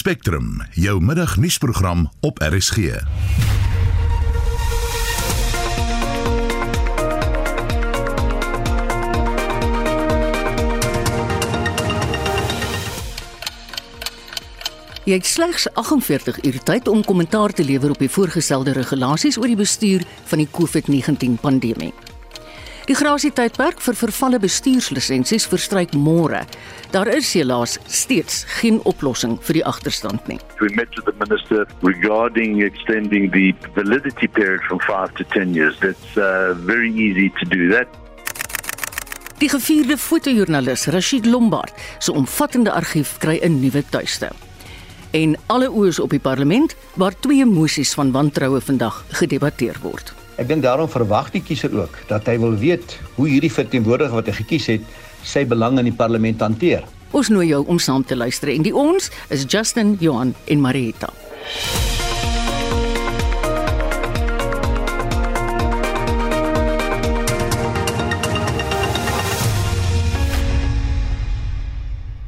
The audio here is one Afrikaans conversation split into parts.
Spectrum, jou middagnuusprogram op RSG. Jy het slegs 48 uur tyd om kommentaar te lewer op die voorgestelde regulasies oor die bestuur van die COVID-19 pandemie. Die grasietydperk vir vervalle bestuurslisensies verstryk môre. Daar is helaas steeds geen oplossing vir die agterstand nie. We met with the minister regarding extending the validity period from 5 to 10 years. That's uh, very easy to do that. Die gevierde fotojoernalis Rashid Lombard se omvattende argief kry 'n nuwe tuiste. En alle oë is op die parlement waar twee mosies van wantroue vandag gedebatteer word. Ek dink daarom verwag die kiezer ook dat hy wil weet hoe hierdie verteenwoordiger wat hy gekies het, sy belang in die parlement hanteer. Ons nooi jou om saam te luister en die ons is Justin, Johan en Marieta.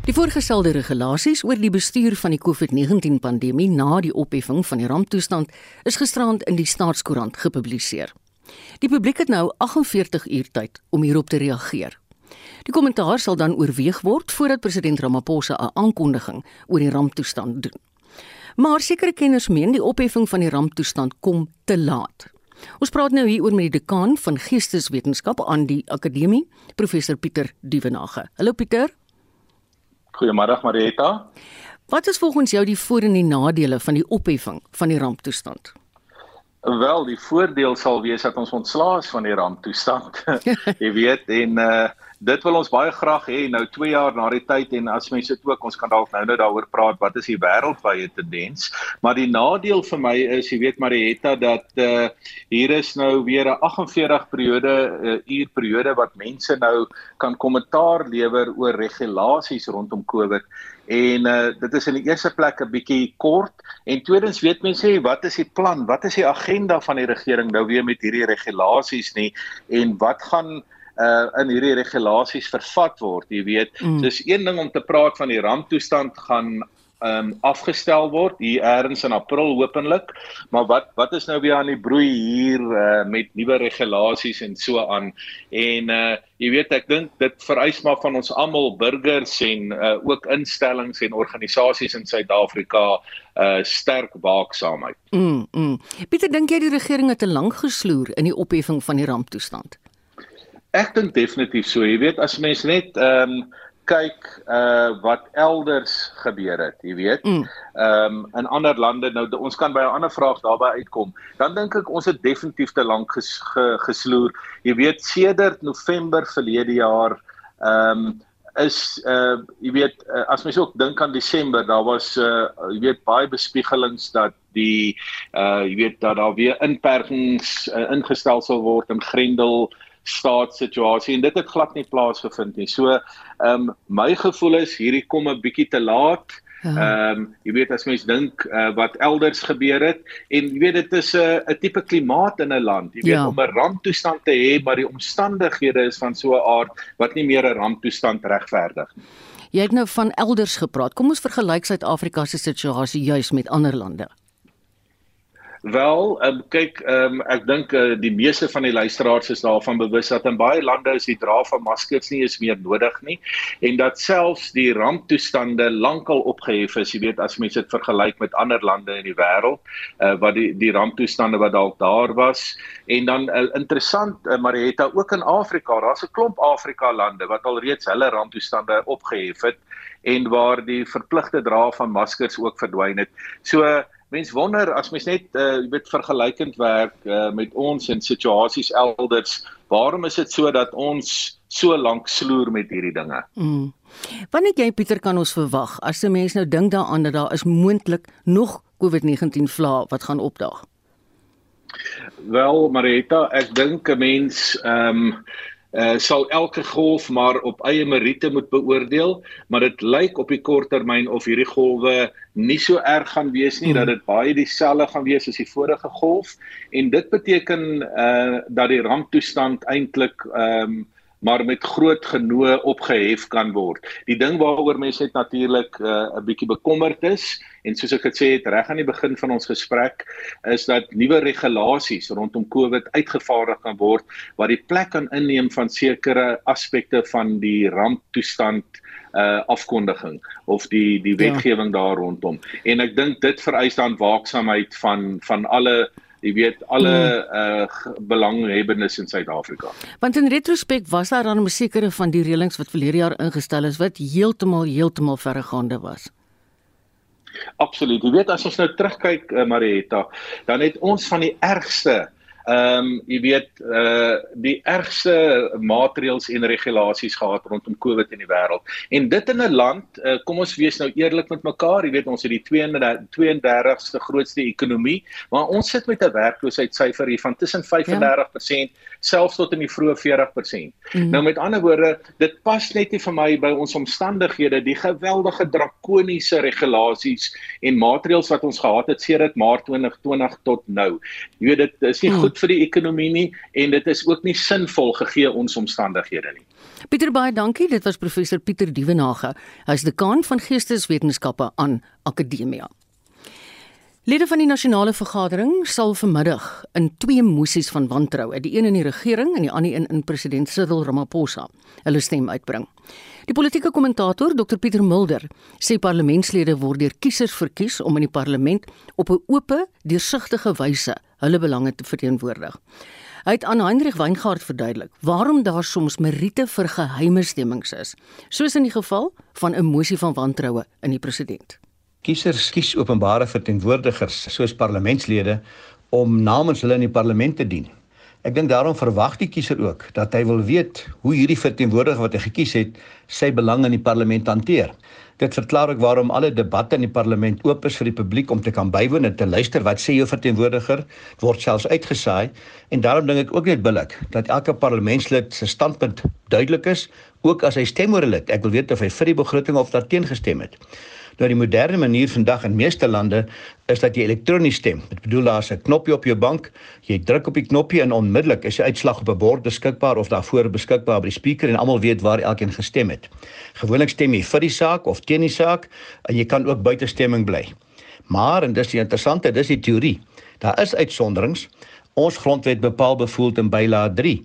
Die voorgestelde regulasies oor die bestuur van die COVID-19 pandemie na die opheffing van die ramptoestand is gisterand in die Staatskoerant gepubliseer. Die publiek het nou 48 uur tyd om hierop te reageer. Die kommentaar sal dan oorweeg word voordat president Ramaphosa 'n aankondiging oor die ramptoestand doen. Maar sekere kenners meen die opheffing van die ramptoestand kom te laat. Ons praat nou hier oor met die dekaan van Geesteswetenskap aan die Akademie, professor Pieter Duvenage. Hallo Pieter. Goeiemôre Marieta. Wat is volgens jou die voor- en die nadele van die opheffing van die ramptoestand? Wel, die voordeel sal wees dat ons ontslae is van die ramptoestand. Jy weet en uh dit wil ons baie graag hê nou 2 jaar na die tyd en as mense dit ook ons kan dalk nou nou daaroor praat wat is die wêreldwye tendens? Maar die nadeel vir my is jy weet Marietta dat uh hier is nou weer 'n 48 periode uh, uur periode wat mense nou kan kommentaar lewer oor regulasies rondom Covid. En uh dit is in die eerste plek 'n bietjie kort. En tweedens weet mense wat is die plan? Wat is die agenda van die regering nou weer met hierdie regulasies nie? En wat gaan uh in hierdie regulasies vervat word. Jy weet, mm. dis een ding om te praat van die ramptoestand gaan um afgestel word hier eers in April hopelik, maar wat wat is nou weer aan die broei hier uh met nuwe regulasies en so aan. En uh jy weet ek dink dit vereis maar van ons almal burgers en uh ook instellings en organisasies in Suid-Afrika uh sterk waaksaamheid. Mm. mm. Pieter, dink jy die regering het te lank gesloer in die opheffing van die ramptoestand? Ek dink definitief so. Jy weet as mense net ehm um, kyk uh wat elders gebeur het, jy weet. Ehm mm. um, in ander lande nou ons kan by 'n ander vraag daarby uitkom. Dan dink ek ons het definitief te lank ges, ge, gesloer. Jy weet sedert November verlede jaar ehm um, is uh jy weet uh, as mens ook dink aan Desember, daar was uh jy weet baie bespiegelings dat die uh jy weet dat daar weer inperkings uh, ingestel sal word in Grendel staatssituasie en dit het glad nie plaasgevind nie. So ehm um, my gevoel is hierdie kom 'n bietjie te laat. Ja. Ehm um, jy weet as mens dink uh, wat elders gebeur het en jy weet dit is 'n uh, 'n tipe klimaat in 'n land. Jy weet ja. om 'n ramptoestand te hê, maar die omstandighede is van so 'n aard wat nie meer 'n ramptoestand regverdig nie. Jy het nou van elders gepraat. Kom ons vergelyk Suid-Afrika se situasie juis met ander lande. Wel, um, kyk, um, ek dink uh, die meeste van die luisteraars is daarvan bewus dat in baie lande is die dra van maskers nie eens meer nodig nie en dat selfs die ramptoestande lankal opgehef is. Jy weet as mense dit vergelyk met ander lande in die wêreld, uh, wat die die ramptoestande wat dalk daar was en dan uh, interessant, uh, Marietta, ook in Afrika, daar's 'n klomp Afrika lande wat al reeds hulle ramptoestande opgehef het en waar die verpligte dra van maskers ook verdwyn het. So uh, mens wonder as mens net uh weet vergelykend werk uh, met ons in situasies elders, waarom is dit so dat ons so lank sloer met hierdie dinge? Mm. Wanneer jy Pieter kan ons verwag as 'n mens nou dink daaraan dat daar is moontlik nog COVID-19 vla wat gaan opdaag? Wel, Marita, ek dink 'n mens ehm um, uh, sal elke golf maar op eie meriete moet beoordeel, maar dit lyk op die kort termyn of hierdie golwe nie so erg gaan wees nie, mm. dat dit baie dieselfde gaan wees as die vorige golf en dit beteken uh dat die ramptoestand eintlik ehm um, maar met groot genoe opgehef kan word. Die ding waaroor mense net natuurlik uh, 'n bietjie bekommerd is en soos ek gesê het reg aan die begin van ons gesprek is dat nuwe regulasies rondom COVID uitgevaardig kan word wat die plek kan inneem van sekere aspekte van die ramptoestand uh afkondiging of die die ja. wetgewing ja. daar rondom. En ek dink dit vereis dan waaksaamheid van van alle jy weet alle hmm. uh belanghebbendes in Suid-Afrika. Want in retrospek was daar dan 'n sekere van die reëlings wat verlede jaar ingestel is wat heeltemal heeltemal verregaande was. Absoluut. Jy weet as ons nou terugkyk uh, Marietta, dan het ons van die ergste ehm um, jy weet uh die ergste maatreëls en regulasies gehad rondom COVID in die wêreld. En dit in 'n land, uh, kom ons wees nou eerlik met mekaar, jy weet ons het die 32ste grootste ekonomie, maar ons sit met 'n werkloosheidssyfer hier van tussen 35% ja. selfs tot in die vroeë 40%. Mm. Nou met ander woorde, dit pas net nie vir my by ons omstandighede die geweldige drakoniese regulasies en maatreëls wat ons gehad het sedert Maart 2020 tot nou. Jy weet dit is nie mm. goed goed vir die ekonomie nie en dit is ook nie sinvol gegee ons omstandighede nie. Pieter baie dankie. Dit was professor Pieter Dievenage. Hy is dekaan van Geesteswetenskappe aan Akademia. Lede van die nasionale vergadering sal vanmiddag in twee moesies van wantroue, die een in die regering en die ander een in president Cyril Ramaphosa, hulle stem uitbring. Die politieke kommentator Dr Pieter Mulder sê parlementslede word deur kiesers verkies om in die parlement op 'n oop, deursigtige wyse hulle belange te verteenwoordig. Hy het aan Hendrik Weingart verduidelik waarom daar soms meriete vir geheime stemmings is, soos in die geval van 'n mosie van wantroue in die president. Kiesers kies openbare verteenwoordigers soos parlementslede om namens hulle in die parlement te dien. Ek dink daarom verwag die kiezer ook dat hy wil weet hoe hierdie verteenwoordiger wat hy gekies het, sy belange in die parlement hanteer. Dit verklaar ook waarom alle debatte in die parlement oop is vir die publiek om te kan bywoon en te luister wat sê jou verteenwoordiger word selfs uitgesaai en daarom dink ek ook net billik dat elke parlementslid se standpunt duidelik is ook as hy stem oor 'n lid ek wil weet of hy vir die begroting of daarteen gestem het Nou die moderne manier vandag in meeste lande is dat jy elektronies stem. Dit bedoel daar's 'n knoppie op jou bank, jy druk op die knoppie en onmiddellik is die uitslag op 'n bord beskikbaar of daarvoor beskikbaar by die speaker en almal weet waar elkeen gestem het. Gewoonlik stem jy vir die saak of teen die saak en jy kan ook buite stemming bly. Maar en dis die interessante, dis die teorie. Daar is uitsonderings. Ons grondwet bepaal bevoeld in byla 3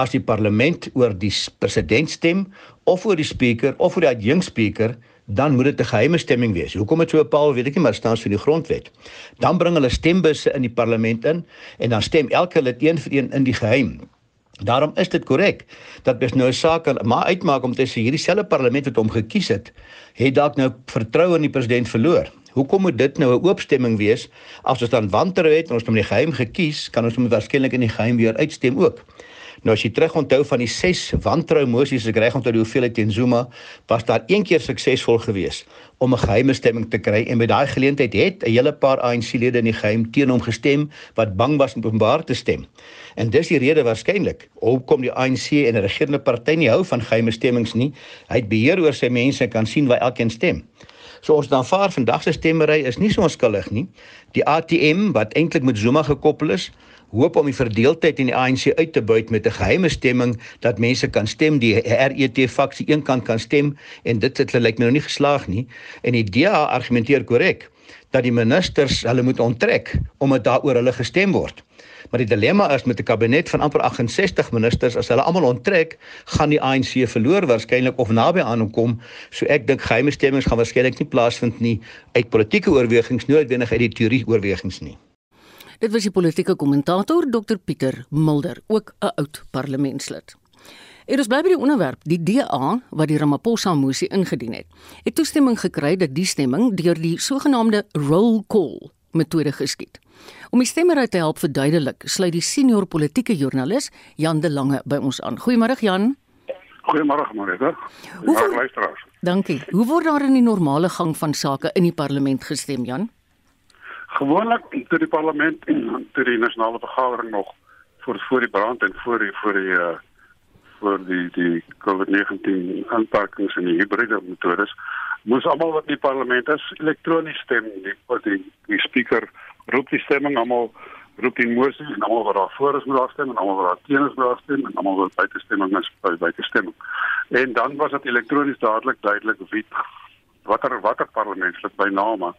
as die parlement oor die president stem of oor die speaker of oor die adjunct speaker dan moet dit 'n geheime stemming wees. Hoekom dit so bepaal, weet ek nie, maar staan vir die grondwet. Dan bring hulle stembusse in die parlement in en dan stem elke lid een vir een in die geheim. Daarom is dit korrek dat bes nou 'n saak kan maar uitmaak om te sê hierdie selfe parlement wat hom gekies het, het dalk nou vertroue in die president verloor. Hoekom moet dit nou 'n oop stemming wees as ons dan wantroue het en ons hom in die geheim gekies, kan ons hom waarskynlik in die geheim weer uitstem ook. Nou as jy terug onthou van die 6 wantrou mosies ek reg onthou die hoeveelheid teen Zuma, was daar een keer suksesvol geweest om 'n geheime stemming te kry en by daai geleentheid het 'n hele paar ANC-lede in die geheim teen hom gestem wat bang was om openbaar te stem. En dis die rede waarskynlik hoekom die ANC en 'n regerende party nie hou van geheime stemmings nie. Hy het beheer oor sy mense en kan sien waar elkeen stem. So ons dan vaar vandag se stemmery is nie so onskuldig nie. Die ATM wat eintlik met Zuma gekoppel is, hoop om die verdeeldheid in die ANC uit te buit met 'n geheime stemming dat mense kan stem die RET faksie een kant kan stem en dit het hulle lyk my nou nie geslaag nie en die DA argumenteer korrek dat die ministers hulle moet onttrek omdat daaroor hulle gestem word. Maar die dilemma is met 'n kabinet van amper 68 ministers as hulle almal onttrek, gaan die ANC verloor waarskynlik of naby aan hom kom. So ek dink geheime stemmings gaan waarskynlik nie plaasvind nie uit politieke oorwegings, noodwendig uit die teorie oorwegings nie. Dit was die politieke kommentator Dr Pieter Mulder, ook 'n oud parlementslid. En ons bly by die onderwerp, die DA wat die Ramaphosa moesie ingedien het. Het toestemming gekry dat die stemming deur die sogenaamde roll call metode geskied. Om die stemmery te help verduidelik, sluit die senior politieke joernalis Jan de Lange by ons aan. Goeiemôre Jan. Goeiemôre Marita. Hoe luisteraars? Dankie. Hoe word daar in die normale gang van sake in die parlement gestem, Jan? Gewoonlik toe die parlement en toe die nasionale vergadering nog voor voor die brand en voor die voor die uh voor die die COVID-19 aanpakkings en die hybride metodes moes almal wat in die parlement is elektronies stem die die, die speaker roep die stemming almal roep die mosie en almal wat daarvoor is moet daar stem en almal wat daar teen is moet daar stem en almal wat buite stemming is by buite stemming. En dan was dit elektronies dadelik duidelik wie watter watter parlementslid by name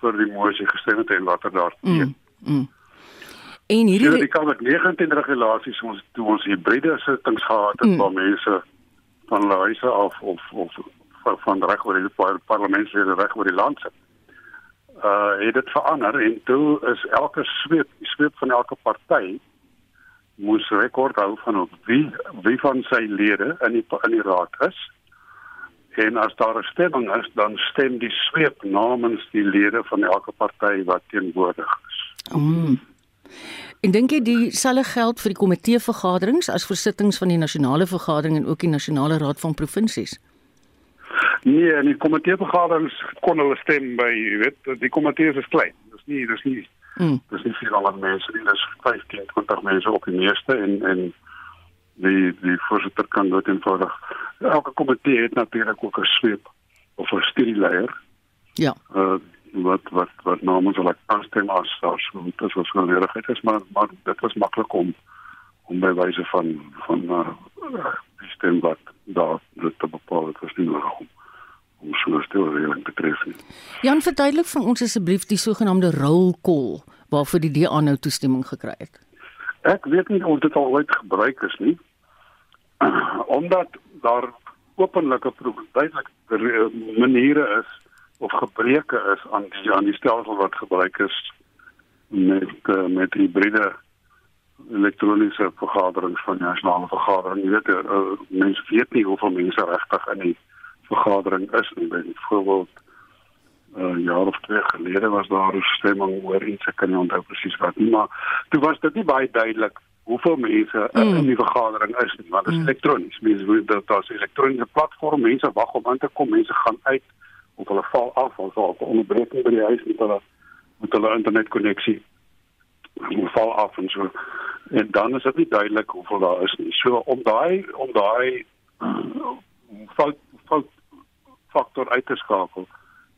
vir die mosie gestem het en watter daar teen. Mm, mm. En hierdie so, die COVID-19 regulasies ons toe ons hybride sittings gehad het mm. waar mense van huise af of of van, van reg oor die parlementslede reg oor die land sit uh het dit verander en toe is elke sweep sweep van elke party moes rekord hou van wie wie van sy lede in die in die raad is en as daar 'n stemming is dan stem die sweep namens die lede van elke party wat teenwoordig is. Mm. En dink jy dieselfde geld vir die komitee vergaderings as vir sittings van die nasionale vergadering en ook die nasionale raad van provinsies? Nee, in die komiteevergaderings kon hulle stem by, jy weet, die komitee is klein. Dis nie dis nie mm. dis nie veel ander mense nie, dis 15, 20 mense op die meeste en en die die voorsitter kan dit eenvoudig. Elke komitee het natuurlik ook 'n sweep of 'n studieleier. Ja. Uh wat wat wat namens hulle kan stem as as dit is wat nodig is, maar maar dit was maklik om om by wyse van van uh, stem wat daar dit te bepaal het was nie nodig om om so stil reëling te tref nie. Jan verduidelik vir ons asseblief die sogenaamde roll call waarvoor die DA nou toestemming gekry het. Ek weet nie of dit al ooit gebruik is nie. Omdat daar openlike duidelike maniere is of gebreke is aan die aan die stelsel wat gebruik is met uh, met hybride elektroniese vergaderings van nasionale vergadering. Jy weet, uh, mense weet nie hoeveel mense regtig in die vergadering is nie. Byvoorbeeld 'n uh, jaar of twee gelede was daar 'n stemming oor iets ek kan nie onthou presies wat nie, maar toe was dit nie baie duidelik hoeveel mense uh, mm. in die vergadering is nie, want dit is mm. elektronies. Mense weet dat daar 'n elektroniese platform, mense wag om aan te kom, mense gaan uit of hulle val af of so 'n onderbreking by die huis met hulle met hulle internetkonneksie. Hulle val af en so en dan is dit nie duidelik hoeveel daar is nie. So om daai om daai uh, fout fout faktor uit te skakel.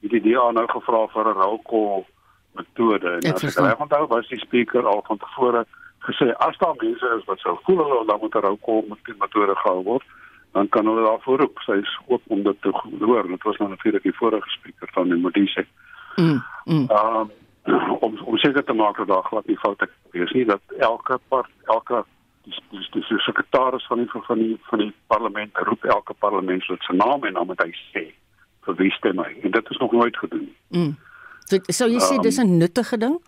Het die DA nou gevra vir 'n roll call metode en as ek reg onthou was die spreker al van tevore gesê as daar mense is wat sou voel hulle dan moet 'n roll call metode gehou word dan kan hulle daarvoor roep sy is oop om dit te hoor dit was nou natuurlik die vorige spreker van die Modise. Mm. mm. Um, om om seker te maak dat daar glad nie foute is nie dat elke part elke die die, die, die sekretaris van die van die van die parlement roep elke parlementslid se naam en dan moet hy sê vir wie stem hy en dit is nog nooit gedoen. Mm. So so jy sê um, dis 'n nuttige ding?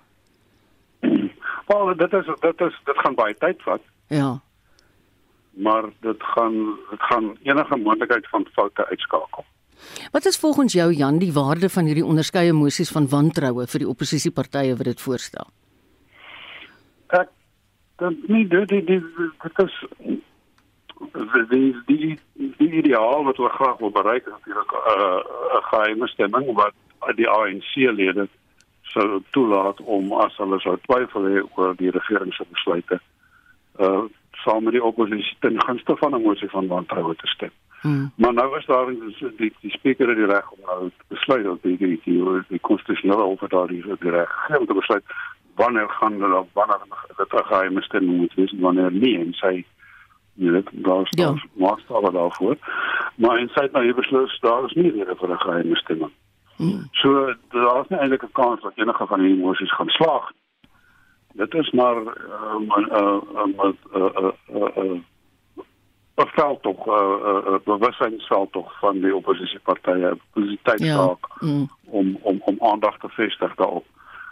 Wel dit is dit is dit gaan baie tyd vat. Ja. Maar dit gaan dit gaan enige moontlikheid van foute uitskakel. Wat is volgens jou Jan die waarde van hierdie onderskeie emosies van wantroue vir die oppositiepartye wat dit voorstel? Ek dink nie dit dit dit is die die die ideaal wat hulle graag wil bereik is natuurlik 'n uh, geheime stemming wat die ANC-lede sou toelaat om as hulle sou twyfel hê oor die regering se besluite uh saam met die oppositie ten gunste van 'n mosie van wantroue te stem. Hmm. Maar nou is daar die die, spreker het die reg om nou te besluit dat die die die, die konstitusionele hof daar die, die reg om te besluit wanneer gaan hulle op wanneer dit 'n geheime stemming moet wees en wanneer nie en sy jy weet daar is ja. maatstawwe daarvoor maar in sy nou besluit daar is nie rede vir 'n geheime stemming hmm. so daar is nie eintlik 'n kans dat enige van hierdie emosies gaan slaag dit is maar 'n 'n 'n 'n 'n veld tog 'n bewussynsveld tog van die oppositiepartye positiwiteit ja. mm. om om om aandag te vestig daarop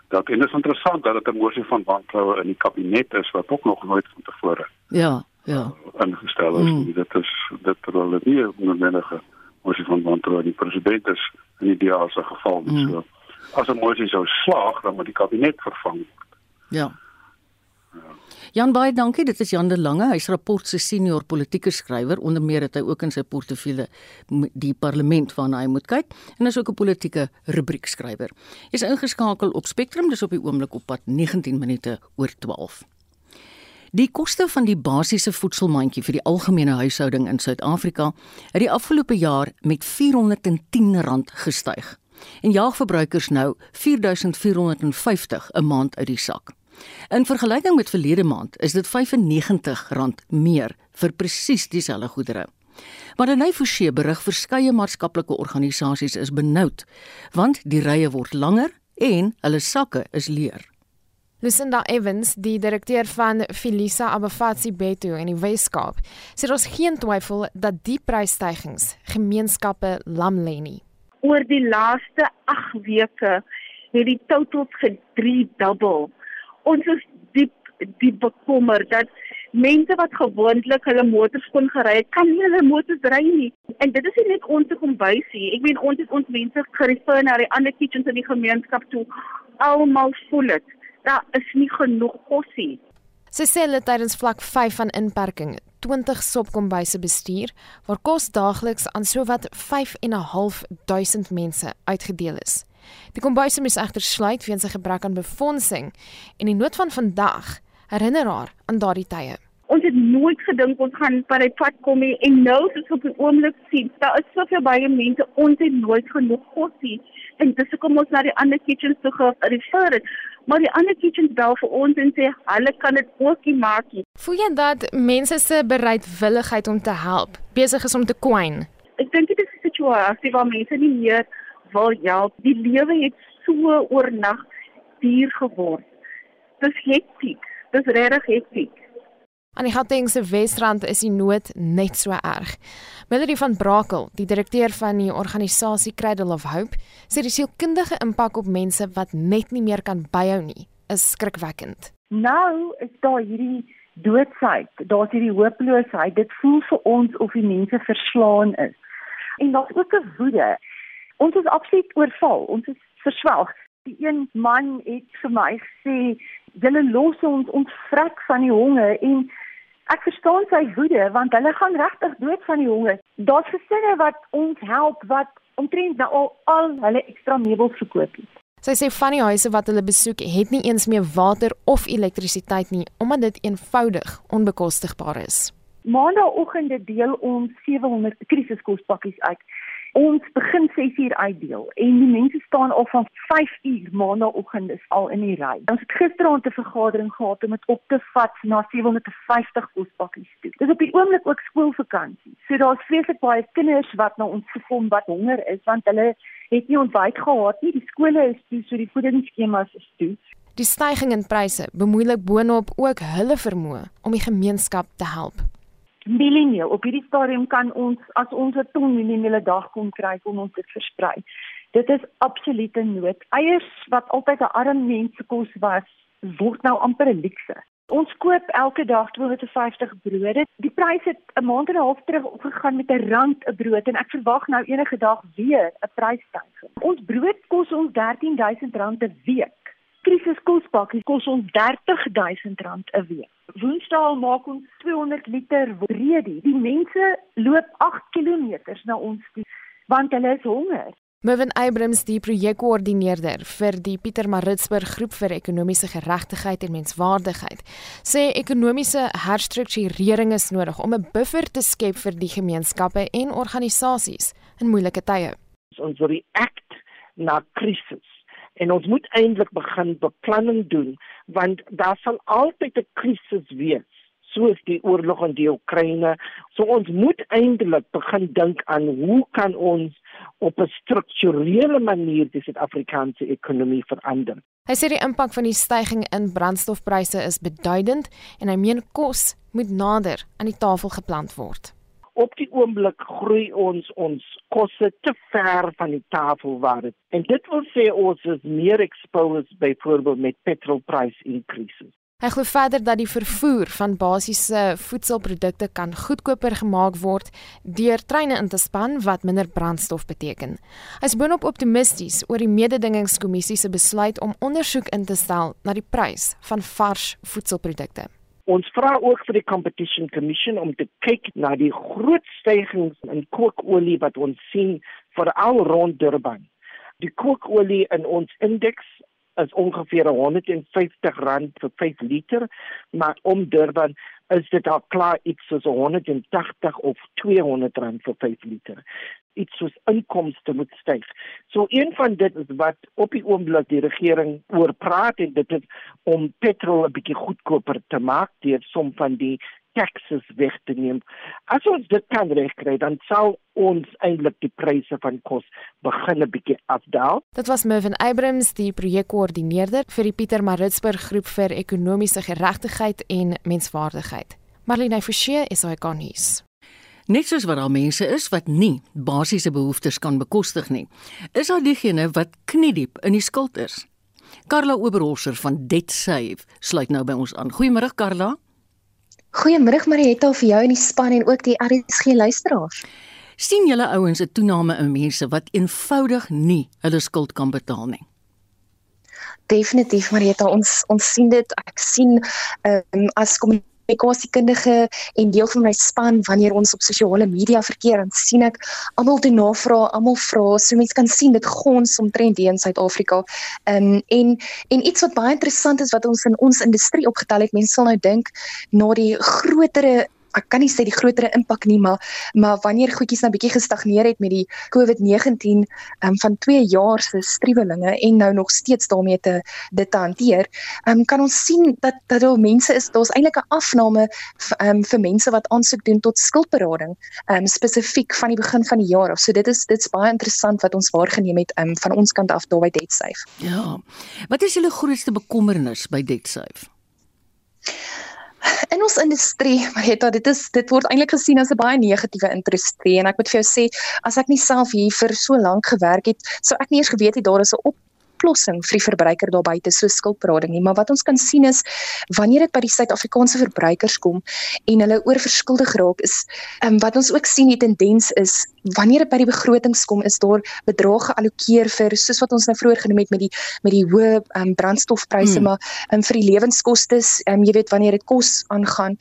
dat en dit is interessant dat dit 'n mosie van wantroue in die kabinet is wat ook nog nooit van tevore ja ja ingestel is mm. dit is dit terwyl dit nie 'n noodwendige mosie van wantroue die president is in die DA se geval mm. so as 'n mosie sou slaag dan moet die kabinet vervang word ja Jan baie dankie. Dit is Jan de Lange. Hy's rapport se senior politieke skrywer. Onder meer het hy ook in sy portefeulje die parlement waarna hy moet kyk en is ook 'n politieke rubriekskrywer. Jy's ingeskakel op Spectrum, dis op die oomblik op pad 19 minute oor 12. Die koste van die basiese voedselmandjie vir die algemene huishouding in Suid-Afrika het die afgelope jaar met R410 gestyg en jaag verbruikers nou 4450 'n maand uit die sak. In vergelyking met verlede maand is dit R95 meer vir presies dieselfde goedere. Madeleine Forsie berig verskeie maatskaplike organisasies is benoud want die rye word langer en hulle sakke is leer. Lucinda Evans, die direkteur van Filisa Abafatsi Beto in die Weskaap, sê ons geen twyfel dat die prysstygings gemeenskappe lam lê nie. Oor die laaste 8 weke het die totals gedriedubbel. Ons is diep diep bekommer dat mense wat gewoonlik hulle motors kon gery het, kan nie hulle motors ry nie. En dit is nie net ons te kombuisie. Ek weet ons het ons mense gerefer na die ander kitchens in die gemeenskap toe. Almal voel dit daar is nie genoeg kos nie. Sy sê hulle tydens vlak 5 van inperking 20 sopkombuise bestuur waar kos daagliks aan sowat 5 en 'n half duisend mense uitgedeel is. Die kombuise moes egter sluit weens 'n gebrek aan befondsing en die nood van vandag herinner haar aan daardie tye. Ons het nooit gedink ons gaan by die pad kom nie en nou soos op die oomblik sien, daar is soveel baie mense ons het nooit genoeg kos nie en dis hoekom ons na die ander kitchens toe gerefer het maar die ander kitchens bel vir ons en sê hulle kan dit ook nie maak nie. Voel jy dat mense se bereidwilligheid om te help besig is om te kwyn? Ek dink dit is 'n situasie waar mense nie meer wil help. Die lewe het so oornag duur geword. Dis hektiek. Dis regtig hektiek. Aan die Gautengse Wesrand is die nood net so erg. Melody van Brakel, die direkteur van die organisasie Cradle of Hope, sê die sielkundige impak op mense wat net nie meer kan byhou nie, is skrikwekkend. Nou is daar hierdie doodsheid, daar's hierdie hooploosheid. Dit voel vir ons of die mense verslaan is. En daar's ook 'n woede. Ons is absoluut oorval. Ons is verswelg. Die een man het vir my gesê, "Julle los ons ons vrek van die honger en Ek verstaan sy woede want hulle gaan regtig dood van die honger. Daar's gesinne wat ons help wat omtrent nou al al hulle ekstra meubels verkoop het. Sy sê van die huise wat hulle besoek het nie eens meer water of elektrisiteit nie omdat dit eenvoudig onbekostigbaar is. Maandagooggende deel ons 700 krisiskospakkies uit. Ons begin 6 uur uitdeel en die mense staan al van 5 uur maandagooggend is al in die ry. Ons het gisteraand 'n vergadering gehad om dit op te vat na 750 kospakkies toe. Dis op die oomblik ook skoolvakansie. So daar's vreeslik baie kinders wat na ons gekom wat honger is want hulle het nie ontbyt gehad nie. Die skole is toe, so die voedingsskemas is toe. Die stygings in pryse bemoeilik boonop ook hulle vermoë om die gemeenskap te help mieliemeel. Op hierdie stadium kan ons as ons 'n ton mieliemeel 'n dag kon kry, kon ons dit versprei. Dit is absolute nood. Eiers wat altyd 'n arm mense kos was, word nou amper 'n luukse. Ons koop elke dag 250 brode. Die pryse het 'n maand en 'n half terug opgegaan met 'n rand 'n brood en ek verwag nou enige dag weer 'n prysstyging. Ons brood kos ons R13000 'n week krisiskospakkies kos ons R30000 'n week. Woensdae maak ons 200 liter redi. Die mense loop 8 km na ons toe want hulle is honger. Mervin Abrams, die projekkoördineerder vir die Pieter Maritzburg groep vir ekonomiese geregtigheid en menswaardigheid, sê ekonomiese herstrukturering is nodig om 'n buffer te skep vir die gemeenskappe en organisasies in moeilike tye. Ons react na krisis en ons moet eintlik begin beplanning doen want daar sal altyd 'n krisis wees soos die oorlog in die Oekraïne. So ons moet eintlik begin dink aan hoe kan ons op 'n strukturele manier die Suid-Afrikaanse ekonomie verander. Hy sê die impak van die stygings in brandstofpryse is beduidend en hy meen kos moet nader aan die tafel geplant word op die oomblik groei ons ons kosse te ver van die tafel waar dit en dit wil sê ons is meer exposed byvoorbeeld met petrol price increases. Hy glo verder dat die vervoer van basiese voedselprodukte kan goedkoper gemaak word deur treine in te span wat minder brandstof beteken. Hy is boonop optimisties oor die mededingingskommissie se besluit om ondersoek in te stel na die prys van vars voedselprodukte. Ons vra ook vir die Competition Commission om te kyk na die groot stygings in kookolie wat ons sien veral rond Durban. Die kookolie in ons indeks is ongeveer R150 vir 5 liter, maar om Durban is dit al klaar iets soos 180 of 200 rand vir 5 liter iets soos inkomste moet styg. So een van dit is wat op die oomblik die regering oor praat en dit is om petrol 'n bietjie goedkoper te maak deur som van die taxes weg te neem. As ons dit kan regkry, dan sal ons eintlik die pryse van kos begin 'n bietjie afdaal. Dit was Mervin Abrams, die projekkoördineerder vir die Pieter Maritzburg groep vir ekonomiese geregtigheid en menswaardigheid. Marlene Forsie is hy kan hier's. Net soos wat daar mense is wat nie basiese behoeftes kan bekostig nie, is daar diegene wat kniediep in die skuld is. Karla Oberholzer van Debt Save sluit nou by ons aan. Goeiemôre Karla. Goeiemôre Marietta vir jou en die span en ook die RSG luisteraars. sien julle ouens 'n toename in mense wat eenvoudig nie hulle skuld kan betaal nie? Definitief Marietta, ons ons sien dit. Ek sien ehm um, as kommunikasiekundige en deel van my span wanneer ons op sosiale media verkeer en sien ek almal doen navrae, almal vra, so mense kan sien dit gons omtrent hier in Suid-Afrika. Ehm um, en en iets wat baie interessant is wat ons in ons industrie opgetel het, mense sal nou dink na die grotere ek kan nie sê die groter impak nie, maar maar wanneer goedjies nou bietjie gestagneer het met die COVID-19 um, van 2 jaar se striwelinge en nou nog steeds daarmee te dit te hanteer, um, kan ons sien dat dat daar mense is, daar's eintlik 'n afname um, vir mense wat aansoek doen tot skuldberading, um, spesifiek van die begin van die jaar af. So dit is dit's baie interessant wat ons waargeneem het um, van ons kant af daar by DebtSafe. Ja. Wat is julle grootste bekommernis by DebtSafe? In ons industrie, Marita, dit is dit word eintlik gesien as 'n baie negatiewe industrie. En ek moet vir jou sê, as ek nie self hier vir so lank gewerk het, sou ek nie eens geweet het daar is 'n oplossing vir die verbruiker daar buite so skuldberading nie. Maar wat ons kan sien is wanneer dit by die Suid-Afrikaanse verbruikers kom en hulle oorverskuldig raak is um, wat ons ook sien die tendens is wanneer dit by die begrotings kom is daar bedrae geallokeer vir soos wat ons nou vroeër genoem het met die met die hoë um, brandstofpryse hmm. maar um, vir die lewenskoste um, jy weet wanneer dit kos aangaan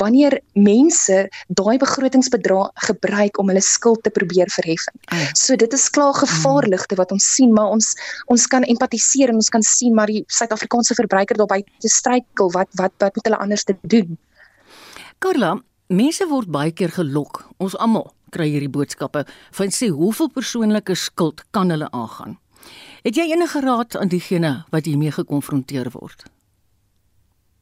wanneer mense daai begrotingsbedrag gebruik om hulle skuld te probeer verhef. Hmm. So dit is klaar gevaarligte wat ons sien maar ons ons kan empatiseer en ons kan sien maar die Suid-Afrikaanse verbruiker daarby te struikel wat wat wat moet hulle anders te doen. Carla, mense word baie keer gelok. Ons almal kry hierdie boodskappe van sê hoeveel persoonlike skuld kan hulle aangaan. Het jy enige raad aan diegene wat hiermee gekonfronteer word?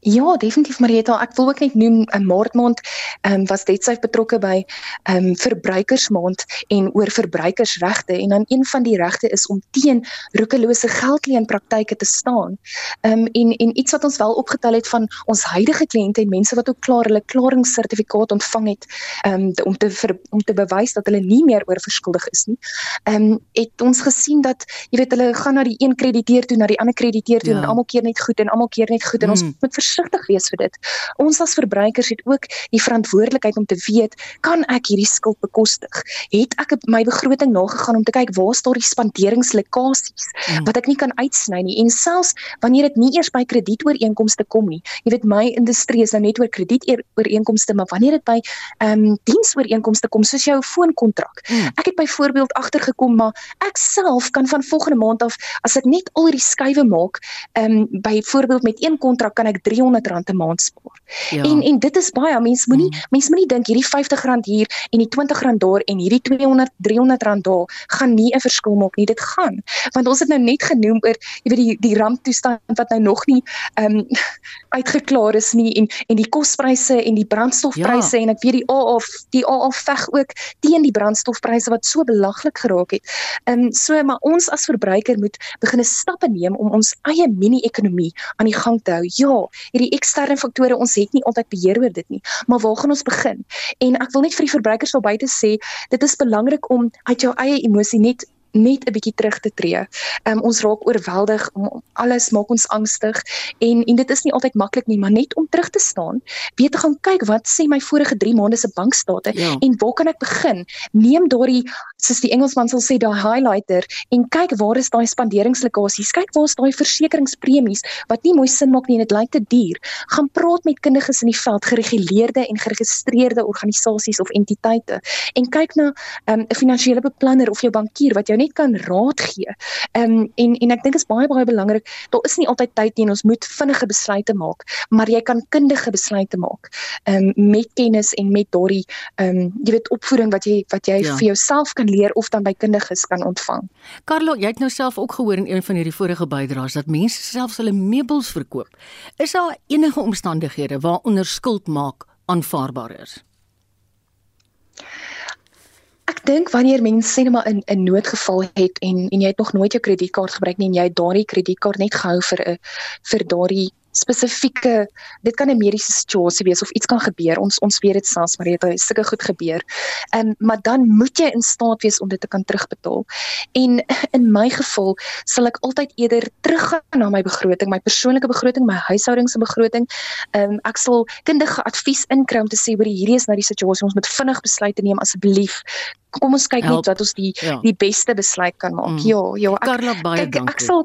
Ja, definitief Marieta, ek wil ook net noem 'n uh, maandmaand ehm um, was dit sy betrokke by ehm um, verbruikersmaand en oor verbruikersregte en dan een van die regte is om teen roekelose geldleenpraktyke te staan. Ehm um, en en iets wat ons wel opgetel het van ons huidige kliënte en mense wat ook klaar hulle klaringssertifikaat ontvang het ehm um, om te ver, om te bewys dat hulle nie meer oorverskuldig is nie. Ehm um, het ons gesien dat jy weet hulle gaan na die een krediteur toe na die ander krediteur toe ja. en almal keer net goed en almal keer net goed en hmm. ons moet versigtig wees vir dit. Ons as verbruikers het ook die verantwoordelikheid om te weet, kan ek hierdie skuld bekostig? Het ek my begroting nagegaan om te kyk waar staan die spanderingslekasies mm. wat ek nie kan uitsny nie en selfs wanneer dit nie eers by kredietooreenkomste kom nie. Jy weet my industrie is nou net oor kredietooreenkomste, maar wanneer dit by ehm um, diensooreenkomste kom soos jou foonkontrak. Mm. Ek het byvoorbeeld agtergekom maar ek self kan van volgende maand af as ek net al hierdie skuwe maak, ehm um, byvoorbeeld met een kontrak kan ek 300 'n maand spaar. Ja. En en dit is baie mense moenie mm. mense moenie dink hierdie R50 hier en die R20 daar en hierdie 200 300 daar gaan nie 'n verskil maak nie. Dit gaan. Want ons het nou net genoem oor jy weet die die ramptoestand wat nou nog nie ehm um, uitgeklaar is nie en en die kospryse en die brandstofpryse ja. en ek weet die AA die AA veg ook teen die brandstofpryse wat so belaglik geraak het. Ehm um, so maar ons as verbruiker moet begine stappe neem om ons eie mini-ekonomie aan die gang te hou. Ja, hierdie eksterne faktore ons het nie altyd beheer oor dit nie maar waar gaan ons begin en ek wil net vir die verbruikers daar buite sê dit is belangrik om uit jou eie emosie net net 'n bietjie terug te tree. Um, ons raak oorweldig om alles maak ons angstig en en dit is nie altyd maklik nie, maar net om terug te staan, weet te gaan kyk wat sê my vorige 3 maande se bankstate ja. en waar kan ek begin? Neem daardie soos die Engelsman sal sê daai highlighter en kyk waar is daai spanderingslokasies? Kyk waar is daai versekeringspremies wat nie mooi sin maak nie en dit lyk te duur. Gaan praat met kundiges in die veld gereguleerde en geregistreerde organisasies of entiteite. En kyk na ehm, 'n um, finansiële beplanner of jou bankier wat jou net kan raad gee. Um, en en ek dink is baie baie belangrik daar is nie altyd tyd nie en ons moet vinnige besluite maak maar jy kan kundige besluite maak um, met kennis en met daardie ehm um, jy weet opvoeding wat jy wat jy ja. vir jouself kan leer of dan by kundiges kan ontvang. Carlo, jy het nou self ook gehoor in een van hierdie vorige bydraes dat mense selfs hulle meubels verkoop. Is daar enige omstandighede waaronder skuld maak aanvaarbaar is? Ek dink wanneer mense sê net maar in 'n noodgeval het en en jy het nog nooit jou kredietkaart gebruik nie en jy het daardie kredietkaart net gehou vir 'n vir daardie spesifieke dit kan 'n mediese situasie wees of iets kan gebeur. Ons ons weet dit selfs maar dit het sulke goed gebeur. Ehm um, maar dan moet jy in staat wees om dit te kan terugbetaal. En in my geval sal ek altyd eerder teruggaan na my begroting, my persoonlike begroting, my huishouding se begroting. Ehm um, ek sal kundige advies inkry om te sê hoor hierdie is nou die situasie. Ons moet vinnig besluite neem asseblief. Kom ons kyk net dat ons die ja. die beste besluit kan maak. Mm. Ja, ja. Ek, Carla baie dankie. Ek sal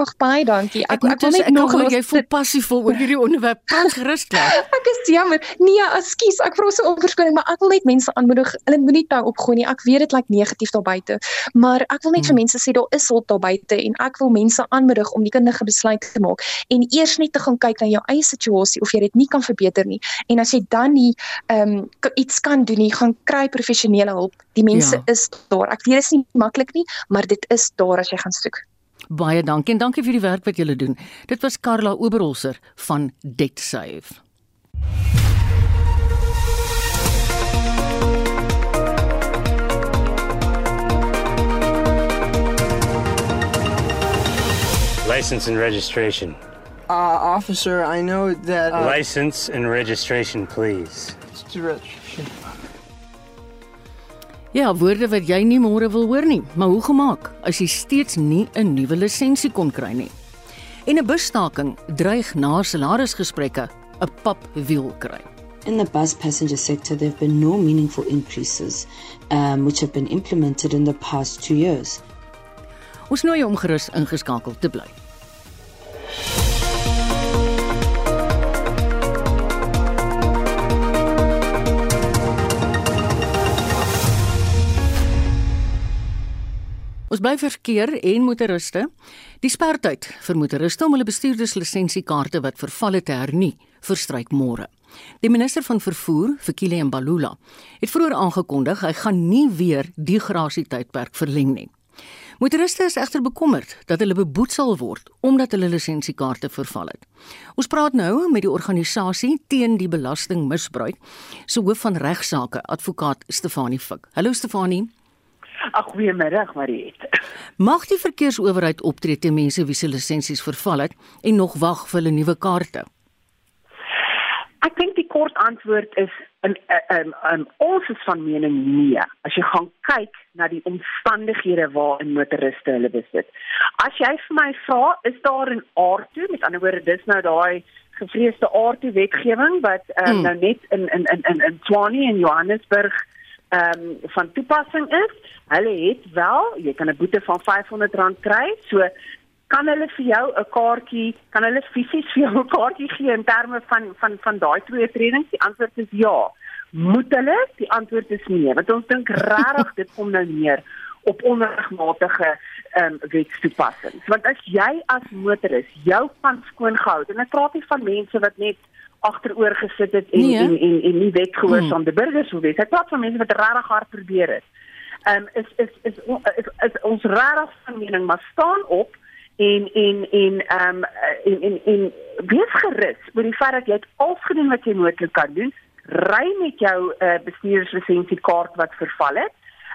Ag baie dankie. Ek ek wil net nog hoor jy voel passievol oor hierdie onderwerp. Pas gerus klaar. ek is jammer. Nee, ekskuus. Ek vra so onverskoning, maar ek wil net mense aanmoedig. Hulle moenie tou opgooi nie. Ek weet dit lyk negatief daar buite, maar ek wil net hmm. vir mense sê daar is hulp daar buite en ek wil mense aanmoedig om die kundige besluit te maak en eers net te gaan kyk na jou eie situasie of jy dit nie kan verbeter nie. En as jy dan nie ehm um, iets kan doen nie, gaan kry professionele hulp. Die mense ja. is daar. Ek weet dit is nie maklik nie, maar dit is daar as jy gaan soek. Baie dankie en dankie vir die werk wat julle doen. Dit was Karla Oberholzer van DebtSave. License and registration. Uh, officer, I know that. Uh, License and registration, please. It's registration. Ja, woorde wat jy nie môre wil hoor nie, maar hoe gemaak as jy steeds nie 'n nuwe lisensie kon kry nie? En 'n busstaking dreig na salarisgesprekke 'n papwiel kry. In the bus passenger sector, there have been no meaningful increases um, which have been implemented in the past two years. Ons nooi om gerus ingeskakel te bly. Ons bly verkeer en motoriste. Die spertyd vir motoriste om hulle bestuurderslisensiekaarte wat verval het te hernie, verstryk môre. Die minister van vervoer, Fikile Mbalula, het vroeër aangekondig hy gaan nie weer die grasietydperk verleng nie. Motoriste is egter bekommerd dat hulle beboet sal word omdat hulle lisensiekaarte verval het. Ons praat nou met die organisasie teen die belastingmisbruik se hoof van regsaake, advokaat Stefanie Fik. Hallo Stefanie. Ag goeiemiddag Mariet. Mag die verkeersowerheid optree teen mense wie se lisensies verval het en nog wag vir hulle nuwe kaarte? Ek dink die kort antwoord is in in in ons is van mening nee. As jy gaan kyk na die omstandighede waarin motoriste hulle besit. As jy vir my vra, is daar 'n aartoe, met ander woorde, dis nou daai gevreesde aartoe wetgewing wat um, hmm. nou net in in in in in Tshwane en Johannesburg ehm um, van toepassing is. Hulle het wel, jy kan 'n boete van R500 kry. So kan hulle vir jou 'n kaartjie, kan hulle fisies vir jou 'n kaartjie gee in terme van van van daai twee tredings? Die antwoord is ja. Moet hulle? Die antwoord is nee, want ons dink regtig dit kom nou neer op onregmatige ehm um, wetstoepassings. Want as jy as motoris jou van skoon gehou en ek praat nie van mense wat net agteroor gesit het en, nee. en en en nie wetgehoorsaam die hmm. burgers hoe wees. Ek praat van mense wat regtig hard probeer het. Ehm um, is, is is is is is ons regtig van mening maar staan op en en en ehm um, en en en wees gerus oor die feit dat jy alles gedoen wat jy moontlik kan doen. Ry met jou uh, bestuurslisensiekaart wat verval het.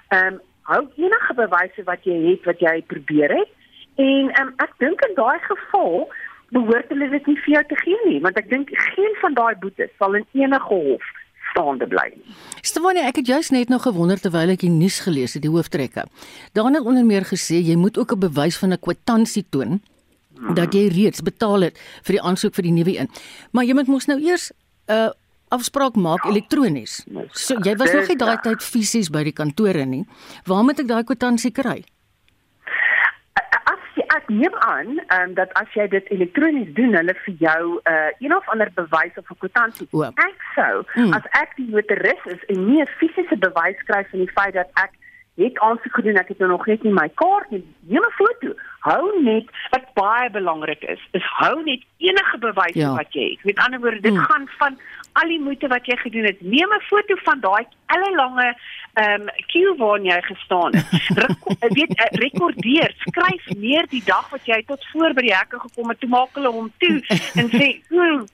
Ehm um, hou enige bewyse wat jy het wat jy probeer het. En ehm um, ek dink in daai geval behoort hulle dit nie vir jou te gee nie, want ek dink geen van daai boetes sal in enige hof staande bly nie. Stefanie, ek het juist net nog gewonder terwyl ek die nuus gelees het, die hooftrekke. Daarin het onder meer gesê jy moet ook 'n bewys van 'n kwitansie toon dat jy reeds betaal het vir die aansoek vir die nuwe een. Maar jy moet mos nou eers 'n uh, afspraak maak elektronies. So jy was nog nie daai tyd fisies by die kantore nie. Waar moet ek daai kwitansie kry? Ek neem aan um, dat as jy dit elektronies doen, hulle vir jou 'n uh, een of ander bewys of 'n kwitansie. Ek sou mm. as ek die notaris is en nie 'n fisiese bewys kry van die feit dat ek het aansoek gedoen, ek het nou nog net nie my kaart nie. Neem 'n foto. Hou net wat baie belangrik is, is hou net enige bewys Ja. wat jy het. Met ander woorde, dit Mm. gaan van al die moeite wat jy gedoen het. Neem 'n foto van daai ellelange ehm um, queue waarin jy gestaan het. Reko weet eh, rekordeer, skryf neer die dag wat jy tot voor by die hekke gekom het. Toe maak hulle hom toe en sê, "Hm,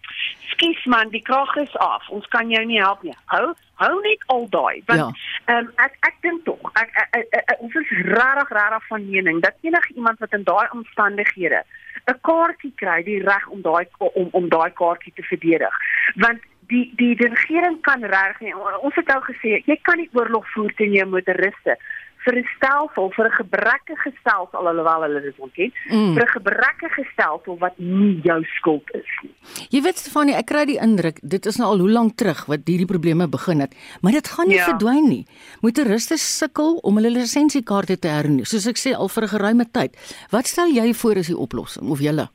skus man, die krag is af. Ons kan jou nie help nie." Hou hou net al daai want Ja. um, ek ek dink tog ek, ek, ek, ek ons is regtig regtig van mening dat enige iemand wat in daai omstandighede 'n kaartjie kry, die reg om daai om om daai kaartjie te verdedig. Want die die die regering kan reg nie. Ons het nou gesê jy kan nie oorlog voer teen jou motoriste vir 'n stelsel vir 'n gebrekkige stelsel alhoewel hulle dit ontken Mm. vir 'n gebrekkige stelsel wat nie jou skuld is nie. Jy weet Stefanie, ek kry die indruk dit is nou al hoe lank terug wat hierdie probleme begin het, maar dit gaan nie Ja. verdwyn nie. Motoriste sukkel om hulle lisensiekaarte te hernu, soos ek sê al vir 'n geruime tyd. Wat stel jy voor as die oplossing of julle?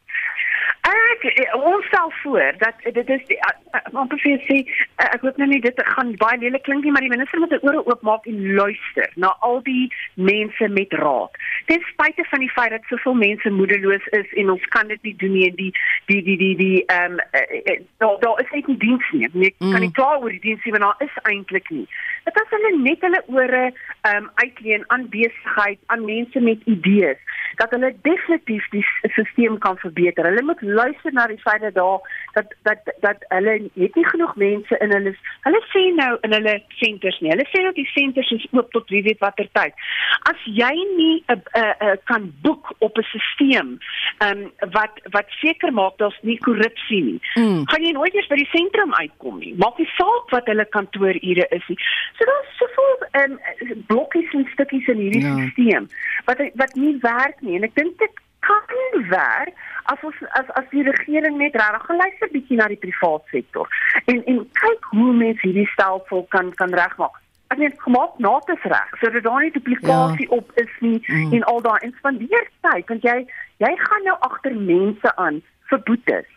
Ek eh, ons stel voor dat eh, dit is eh, amper vir sê ek hoop nou nie dit gaan baie lelik klink nie maar die minister moet sy ore oopmaak en luister na al die mense met raad. Ten spyte van die feit dat soveel mense moedeloos is en ons kan dit nie doen nie en die die die die die ehm um, daar daar is net nie diens nie. Ek Mm. kan nie kla oor die diens nie want daar is eintlik nie. Dit as hulle net hulle ore ehm um, uitleen aan besigheid, aan mense met idees dat hulle definitief die stelsel kan verbeter. Hulle moet luister na die feit dat daar dat dat dat hulle het nie genoeg mense in hulle hulle sê nou in hulle senters nie. Hulle sê dat die senters is oop tot wie weet watter tyd. As jy nie 'n uh, uh, kan boek op 'n stelsel um, wat wat seker maak daar's nie korrupsie nie, Mm. gaan jy nooit eens by die sentrum uitkom nie. Maak nie saak wat hulle kantoorure is nie. So daar's soveel um, blokkies en stukkies in hierdie Ja. stelsel wat wat nie werk nie en ek dink dit kan werk as ons as as die regering net regtig gaan luister bietjie na die privaat sektor en en kyk hoe mense hierdie stelsel kan kan regmaak. Ek meen gemaak nates reg sodat daar nie duplikasie ja. op is nie Mm. en al daai en spandeer tyd want jy jy gaan nou agter mense aan vir boetes.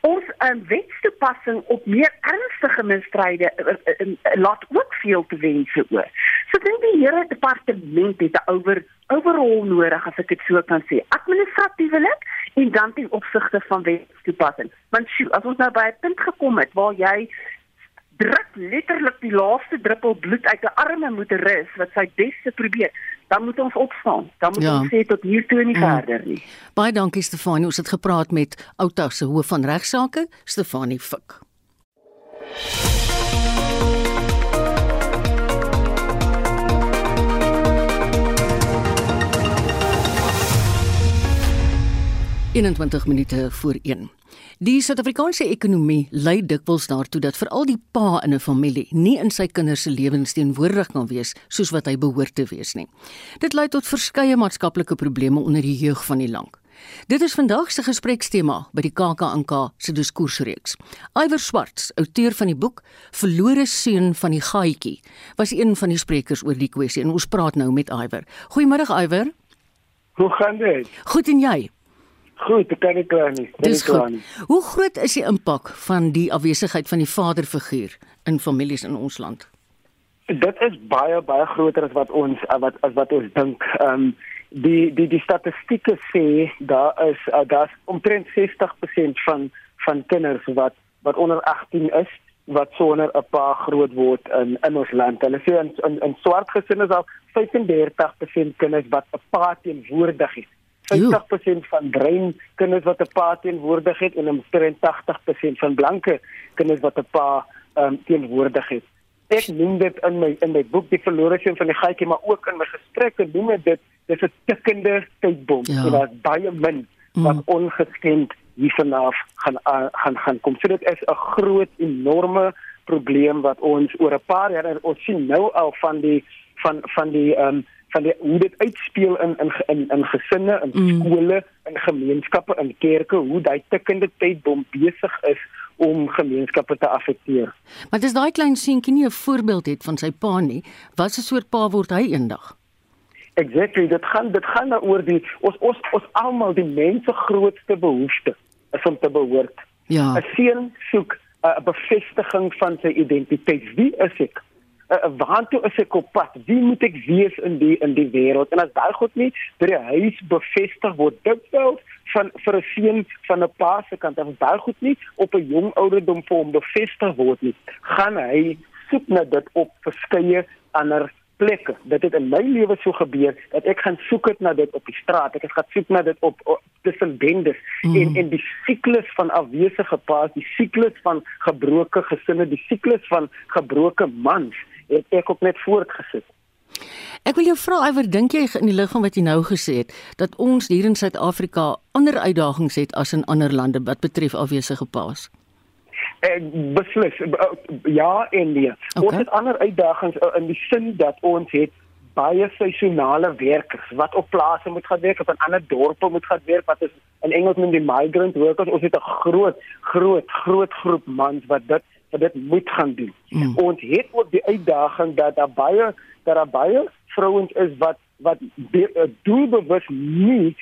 Ons um, wetstoepassing op meer ernstige misdrywe uh, uh, uh, laat ook veel te wense oor. So dink die hele departement het 'n oor overall nodig as ek dit so kan sê. Administratiewelik en dan ten opsigte van wetstoepassing. Want sjoe, as ons nou by 'n punt gekom het waar jy druk letterlik die laaste druppel bloed uit 'n arme motoris wat sy bes te probeer, dan moet ons opstaan. Dan moet Ja. ons sê tot hier toe en nie Mm. verder nie. Baie dankie Stefanie. Ons het gepraat met Outa se hoof van regsaake, Stefanie Fik. ...21 minute voor 1. Die Suid-Afrikaanse ekonomie lei dikwels daartoe dat veral die pa in 'n familie nie in sy kinders se lewens teenwoordig kan wees soos wat hy behoort te wees nie. Dit lei tot verskeie maatskaplike probleme onder die jeug van die land. Dit is vandag se gesprekstema by die KAKNK se diskoersreeks. Iwer Swarts, outeur van die boek Verlore seun van die gaaitjie, was een van die sprekers oor die kwessie en ons praat nou met Iwer. Goeiemôre Iwer. Hoe gaan dit? Goed en jy? Goed, ek kan nie kla nie. Dis goed. nie. Hoe groot is die impak van die afwesigheid van die vaderfiguur in families in ons land? Dit is baie baie groter as wat ons as wat as wat ons dink. Ehm um, die die die statistieke sê daar is uh, daar's omtrent 60% van van kinders wat wat onder 18 is wat sonder 'n pa groot word in in ons land. Hulle sê in in, in swart gesinne is daar 35% kinders wat 'n pa teenwoordig het. 50% van bruin kinders wat 'n pa teenwoordig het en omtrent 80% van blanke kinders wat 'n pa um, teenwoordig het. Ek noem dit in my in my boek die verlore seun van die gaatjie, maar ook in my gesprekke noem ek dit dis 'n tikkende tydbom. Ja. En daar's baie min wat mm. ongeskend hiervanaf gaan uh, gaan gaan kom. So dit is 'n groot enorme probleem wat ons oor 'n paar jaar ons sien nou al van die van van die ehm um, van die hoe dit uitspeel in in in, in gesinne, in Mm. skole, in gemeenskappe, in kerke, hoe daai tikkende tydbom besig is om gemeenskappe te affekteer. Maar dis daai klein seentjie nie 'n voorbeeld het van sy pa nie. Wat 'n soort pa word hy eendag? Exactly, dit gaan dit gaan daaroor die ons ons ons almal die mens se grootste behoefte is om te behoort. Ja. 'n Seun soek 'n bevestiging van sy identiteit. Wie is ek? Uh, waartoe is ek op pad? Wie moet ek wees in die in die wêreld? En as daai God nie by die huis bevestig word, dit wel van vir 'n seun van 'n pa se kant af, daai goed nie op 'n jong ouderdom vir hom bevestig word nie, gaan hy soek na dit op verskeie ander plekke. Dit het in my lewe so gebeur dat ek gaan soek dit na dit op die straat. Ek het gaan soek na dit op, op tussen bendes mm. en en die siklus van afwesige paas, die siklus van gebroke gesinne, die siklus van gebroke mans het ek ook net voortgesit. Ek wil jou vra iwer dink jy in die lig van wat jy nou gesê het dat ons hier in Suid-Afrika ander uitdagings het as in ander lande wat betref afwesige paas? Ek beslis ja en nee. Okay. Ons het ander uitdagings in die sin dat ons het baie seisonale werkers wat op plase moet gaan werk of in ander dorpe moet gaan werk wat is in Engels noem die migrant workers. Ons het 'n groot groot groot groep mans wat dit wat dit moet gaan doen. Mm. Ons het ook die uitdaging dat daar baie dat daar baie vrouens is wat wat eh, doelbewus nie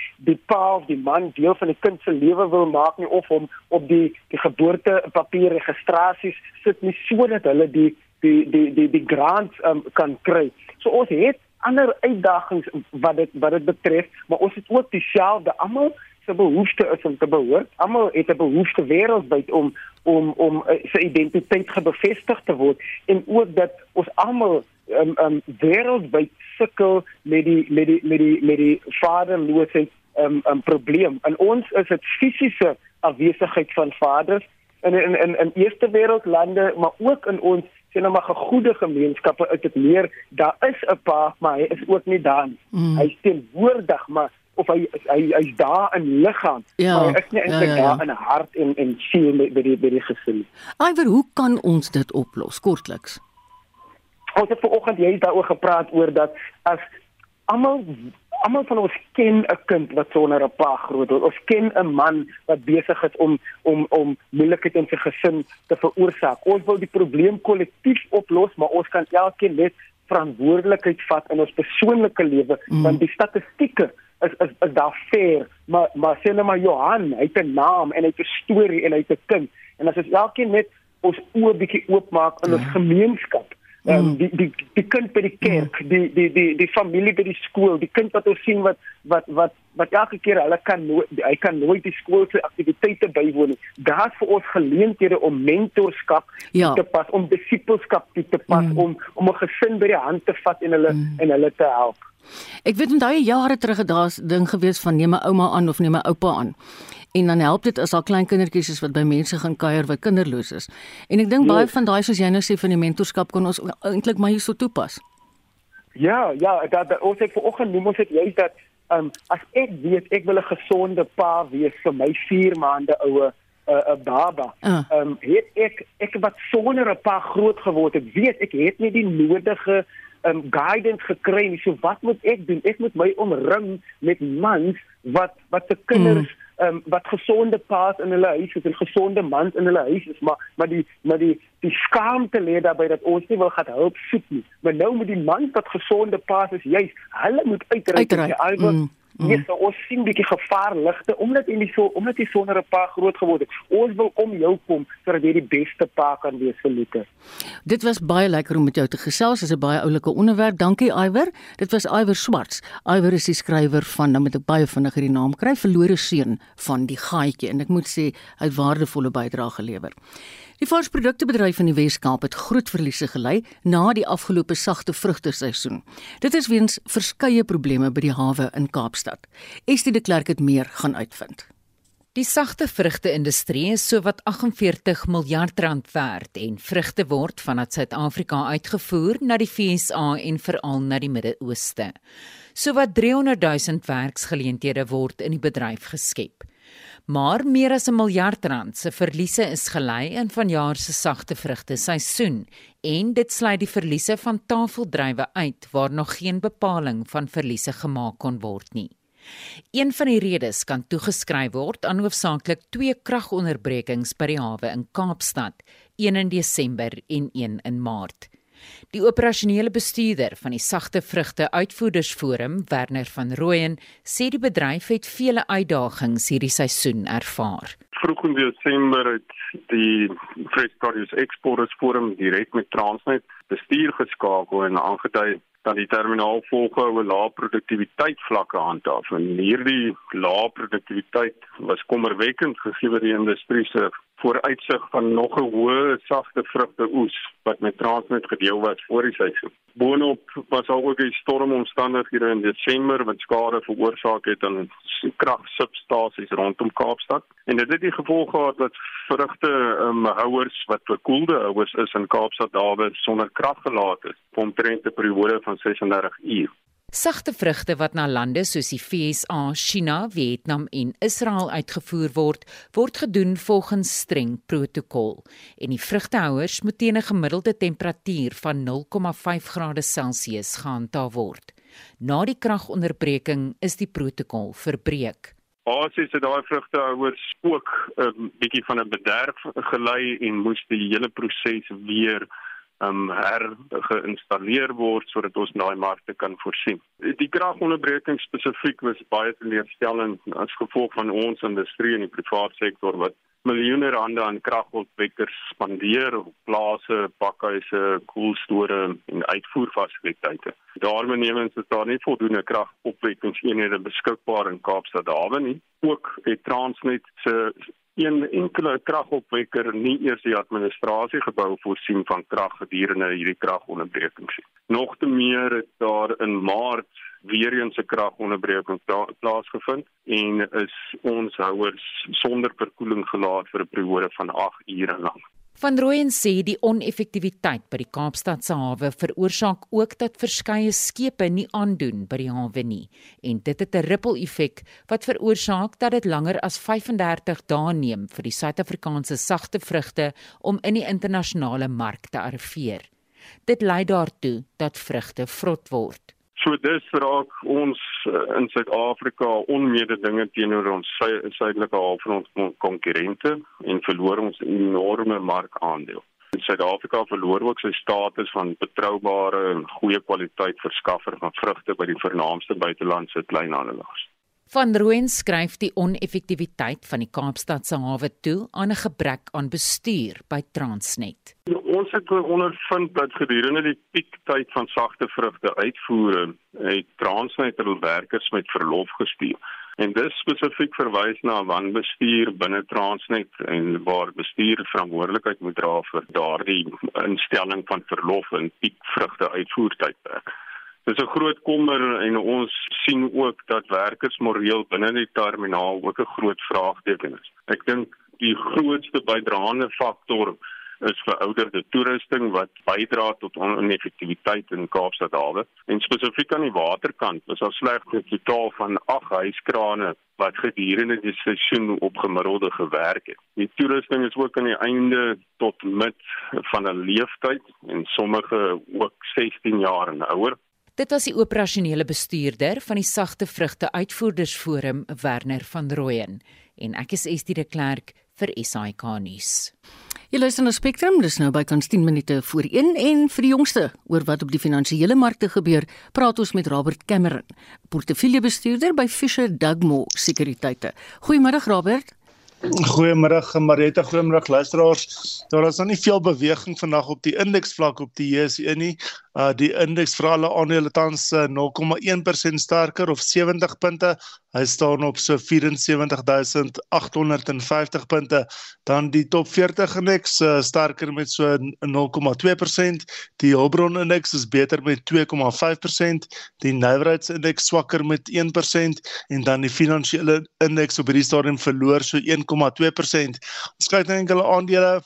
pa of die man deel van die kind se lewe wil maak nie of hom op die die geboortepapier registrasies sit nie sodat hulle die die die die die grants um, kan kry. So ons het ander uitdagings wat dit wat dit betref, maar ons het ook dieselfde almal se behoefte is om te behoort. Almal het 'n behoefte wêreldwyd om om om uh, sy identiteit gebevestig te word en ook dat ons almal um, um, wêreldwyd sukkel met die met die met die met die vaderloosheid um, um, probleem. En ons is dit fisiese afwesigheid van vaders in in in in eerste wêreldlande, maar ook in ons sien nou maar gegoede gemeenskappe uit dit meer daar is 'n pa, maar hy is ook nie daar nie. Mm. Hy steun woordig, maar of hy hy hy's daar in liggaam ja, maar hy is nie eintlik ja, ja, ja. daar in hart en en siel by die by die gesin. Iwer, hoe kan ons dit oplos kortliks? Ons het vanoggend jy het daaroor gepraat oor dat as almal almal van ons ken 'n kind wat sonder 'n pa groot word. Ons ken 'n man wat besig is om om om moeilikheid in sy gesin te veroorsaak. Ons wil die probleem kollektief oplos, maar ons kan elkeen net verantwoordelikheid vat in ons persoonlike lewe mm. want die statistieke is is is daar fair maar maar sê net maar Johan hy het 'n naam en hy het 'n storie en hy het 'n kind en as ons elkeen net ons oë bietjie oopmaak in ons ja. Gemeenskap um, die die die kind by die kerk mm. die die die die familie by die skool die kind wat ons sien wat wat wat wat elke keer hulle kan nooit hy kan nooit die skool se aktiwiteite bywoon daar's vir ons geleenthede om mentorskap ja. te pas om disipelskap te pas mm. om om 'n gesin by die hand te vat en hulle mm. en hulle te help Ek weet onthou jare terug het daar 'n ding gewees van neem 'n ouma aan of neem 'n oupa aan. En dan help dit as al klein kindertjies is wat by mense gaan kuier wat kinderloos is. En ek dink baie van daai soos jy nou sê van die mentorskap kan ons eintlik maar hierso toepas. Ja, ja, dat, dat ons het vanoggend noem ons dit juist dat um, as ek weet ek wil 'n gesonde pa wees vir my 4 maande oue 'n uh, 'n baba. Uh. Ehm um, het ek ek wat sonder 'n pa groot geword het, weet ek het nie die nodige um, guidance gekry nie. So wat moet ek doen? Ek moet my omring met mans wat wat se kinders mm. Um, wat gesonde paas in hulle huis het en gesonde mans in hulle huis is, maar maar die maar die die skaamte lê daarbey dat ons nie wil gaan hulp soek nie. Maar nou met die mans wat gesonde paas is, juis hulle moet uitreik. uitreik. Ja, mm. So ons sien bietjie gevaar ligte omdat jy nie so omdat jy sonder 'n pa groot geword het. Ons wil om jou kom sodat jy die beste pa kan wees vir Luke. Dit was baie lekker om met jou te gesels. Dit is 'n baie oulike onderwerp. Dankie Iwer. Dit was Iwer Swarts. Iwer is die skrywer van nou met ek baie vinnig hierdie naam kry, Verlore seun van die gaatjie en ek moet sê hy het waardevolle bydrae gelewer. Die varsproduktebedryf in die Wes-Kaap het groot verliese gely na die afgelope sagte vrugteseisoen. Dit is weens verskeie probleme by die hawe in Kaapstad. Estie de Klerk het meer gaan uitvind. Die sagte vrugte-industrie is sowat 48 miljard rand werd en vrugte word vanuit Suid-Afrika uitgevoer na die VSA en veral na die Midde-Ooste. Sowat 300 000 werksgeleenthede word in die bedryf geskep maar meer as 'n miljard rand se verliese is gelei in vanjaar se sagte vrugte seisoen en dit sluit die verliese van tafeldrywe uit waar nog geen bepaling van verliese gemaak kon word nie. Een van die redes kan toegeskryf word aan hoofsaaklik twee kragonderbrekings by die hawe in Kaapstad, een in Desember en een in Maart. Die operasionele bestuurder van die sagte vrugte uitvoerdersforum, Werner van Rooyen, sê die bedryf het vele uitdagings hierdie seisoen ervaar. Vroeg in Desember het die Fresh Produce Exporters Forum direk met Transnet bestuur geskakel en aangedui dat die terminaal volgehoue lae produktiwiteit vlakke handhaaf. En hierdie lae produktiwiteit was kommerwekkend gegee die industrie se vooruitsig van nog 'n hoë sagte vrugte oes wat met Transnet gedeel was voor die seisoen. Boonop was daar ook die stormomstandighede in Desember wat skade veroorsaak het aan kragsubstasies rondom Kaapstad. En dit het die gevolg gehad dat vrugte um, houers wat verkoelde houers is in Kaapstad daar sonder krag gelaat is vir omtrent 'n periode van 36 uur. Sagte vrugte wat na lande soos die VSA, China, Vietnam en Israel uitgevoer word, word gedoen volgens streng protokol en die vrugtehouers moet teen 'n gemiddelde temperatuur van 0,5 grade Celsius gehandhaaf word. Na die kragonderbreking is die protokol verbreek. Basies het daai vrugtehouers ook 'n um, bietjie van 'n bederf gelei en moes die hele proses weer um her geïnstalleer word sodat ons daai markte kan voorsien. Die kragonderbreking spesifiek was baie teleurstellend as gevolg van ons industrie en die private sektor wat miljoene rande aan kragopwekkers spandeer op plase, pakhuise, koelstore en uitvoerfasiliteite. Daarmee nemens is daar nie voldoende kragopwekkingseenhede beskikbaar in Kaapstad hawe nie. Ook het Transnet se een enkele kragopwekker nie eers die administrasiegebou voorsien van krag gedurende hierdie kragonderbrekings nie. Nog te meer het daar in Maart weer eens 'n kragonderbreking plaasgevind en is ons houers sonder verkoeling gelaat vir 'n periode van 8 ure lank. Van Rooyen sê die oneffektiwiteit by die Kaapstad se hawe veroorsaak ook dat verskeie skepe nie aandoen by die hawe nie en dit het 'n rippel-effek wat veroorsaak dat dit langer as 35 dae neem vir die Suid-Afrikaanse sagte vrugte om in die internasionale mark te arriveer. Dit lei daartoe dat vrugte vrot word. So dis raak ons uh, in Suid-Afrika onmede dinge teenoor ons suidelike halfrond konkurrente en verloor ons enorme markandeel. Suid-Afrika verloor ook sy status van betroubare en goeie kwaliteit verskaffer van vrugte by die vernaamste buitelandse kleinhandelaars. Van Rooyen skryf die oneffektiwiteit van die Kaapstad se hawe toe aan 'n gebrek aan bestuur by Transnet. Ons het ondervind dat gedurende die piektyd van sagte vrugte uitvoere het Transnet hulle werkers met verlof gestuur. En dis spesifiek verwys na wanbestuur binne Transnet en waar bestuur verantwoordelikheid moet dra vir daardie instelling van verlof in piekvrugte uitvoertydperk. Dis 'n groot kommer en ons sien ook dat werkers moreel binne die terminaal ook 'n groot vraagteken is. Ek dink die grootste bydraende faktor is verouderde toerusting wat bydra tot oneffektiwiteit in Kaapstad hawe. En spesifiek aan die waterkant, is daar slegs 'n totaal van 8 huiskrane wat gedurende die seisoen op gemiddelde gewerk het. Die toerusting is ook aan die einde tot mid van 'n leeftyd en sommige ook 16 jaar en ouer. Dit was die operasionele bestuurder van die sagte vrugte uitvoerdersforum Werner van Rooyen en ek is Estie de Klerk vir SAK nuus. Jy luister na Spectrum, dis nou by kans 10 minute voor 1 en vir die jongste oor wat op die finansiële markte gebeur, praat ons met Robert Cameron, portefeuljebestuurder by Fisher Dugmore Sekuriteite. Goeiemôre Robert. Goeiemôre Marieta, goeiemôre luisteraars. Daar is nog nie veel beweging vandag op die indeksvlak op die JSE nie. Uh die indeks vir alle aandele tans 0,1% uh, sterker of 70 punte. Hy staan op so 74850 punte. Dan die top 40 indeks uh, sterker met so 0,2%. Die Hulbron indeks is beter met 2,5%. Die nywerheidsindeks swakker met 1% en dan die finansiële indeks op hierdie stadium verloor so 1,2%. Ons kyk na enkele aandele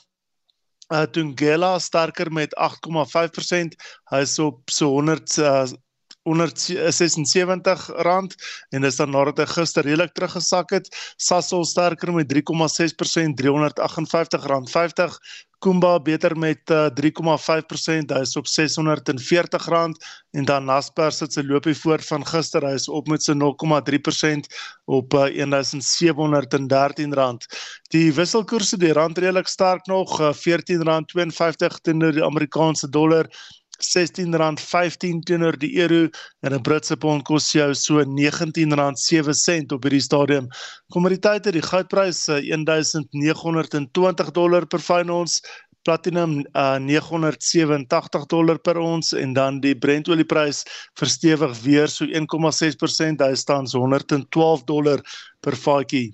uh Tungela sterker met 8,5%. Hy is op so 100 uh, 176 rand en dis dan nadat hy gister redelik teruggesak het. Sasol sterker met 3,6% R358.50. Kumba beter met uh, 3,5%, hy is op R640 en dan Naspers sit sy loopie voort van gister, hy is op met sy 0,3% op uh, R1713. Die wisselkoerse die rand redelik sterk nog, uh, R14.52 teenoor die Amerikaanse dollar. R16.15 teenoor die euro en 'n Britse pond kos jou so R19.07 op hierdie stadium. Kommoditeite, die goudprys $1920 dollar per fyn ons, platinum uh, 987 dollar per ons en dan die Brent olieprys verstewig weer so 1,6%, hy staan so 112 dollar per vatjie.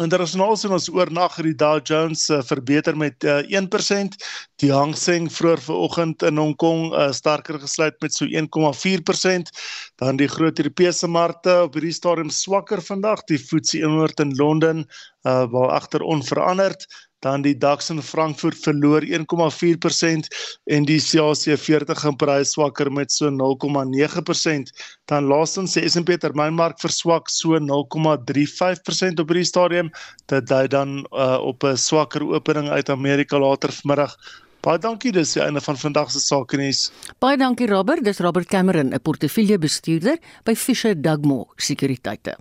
Internasionaal sien ons oornag het die Dow Jones uh, verbeter met uh, 1%. Die Hang Seng vroeër vanoggend in Hong Kong uh, sterker gesluit met so 1,4%. Dan die groot Europese markte op hierdie stadium swakker vandag. Die FTSE 100 in Londen uh, waar agter onveranderd dan die DAX in Frankfurt verloor 1,4% en die CAC 40 in Parys swakker met so 0,9%. Dan laastens die S&P termynmark verswak so 0,35% op hierdie stadium. Dit dui dan uh, op 'n swakker opening uit Amerika later vanmiddag. Baie dankie, dis die einde van vandag se sake nuus. Baie dankie Robert, dis Robert Cameron, 'n portefeuljebestuurder by Fisher Dugmore Sekuriteite.